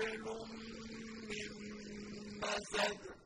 حبل من مسد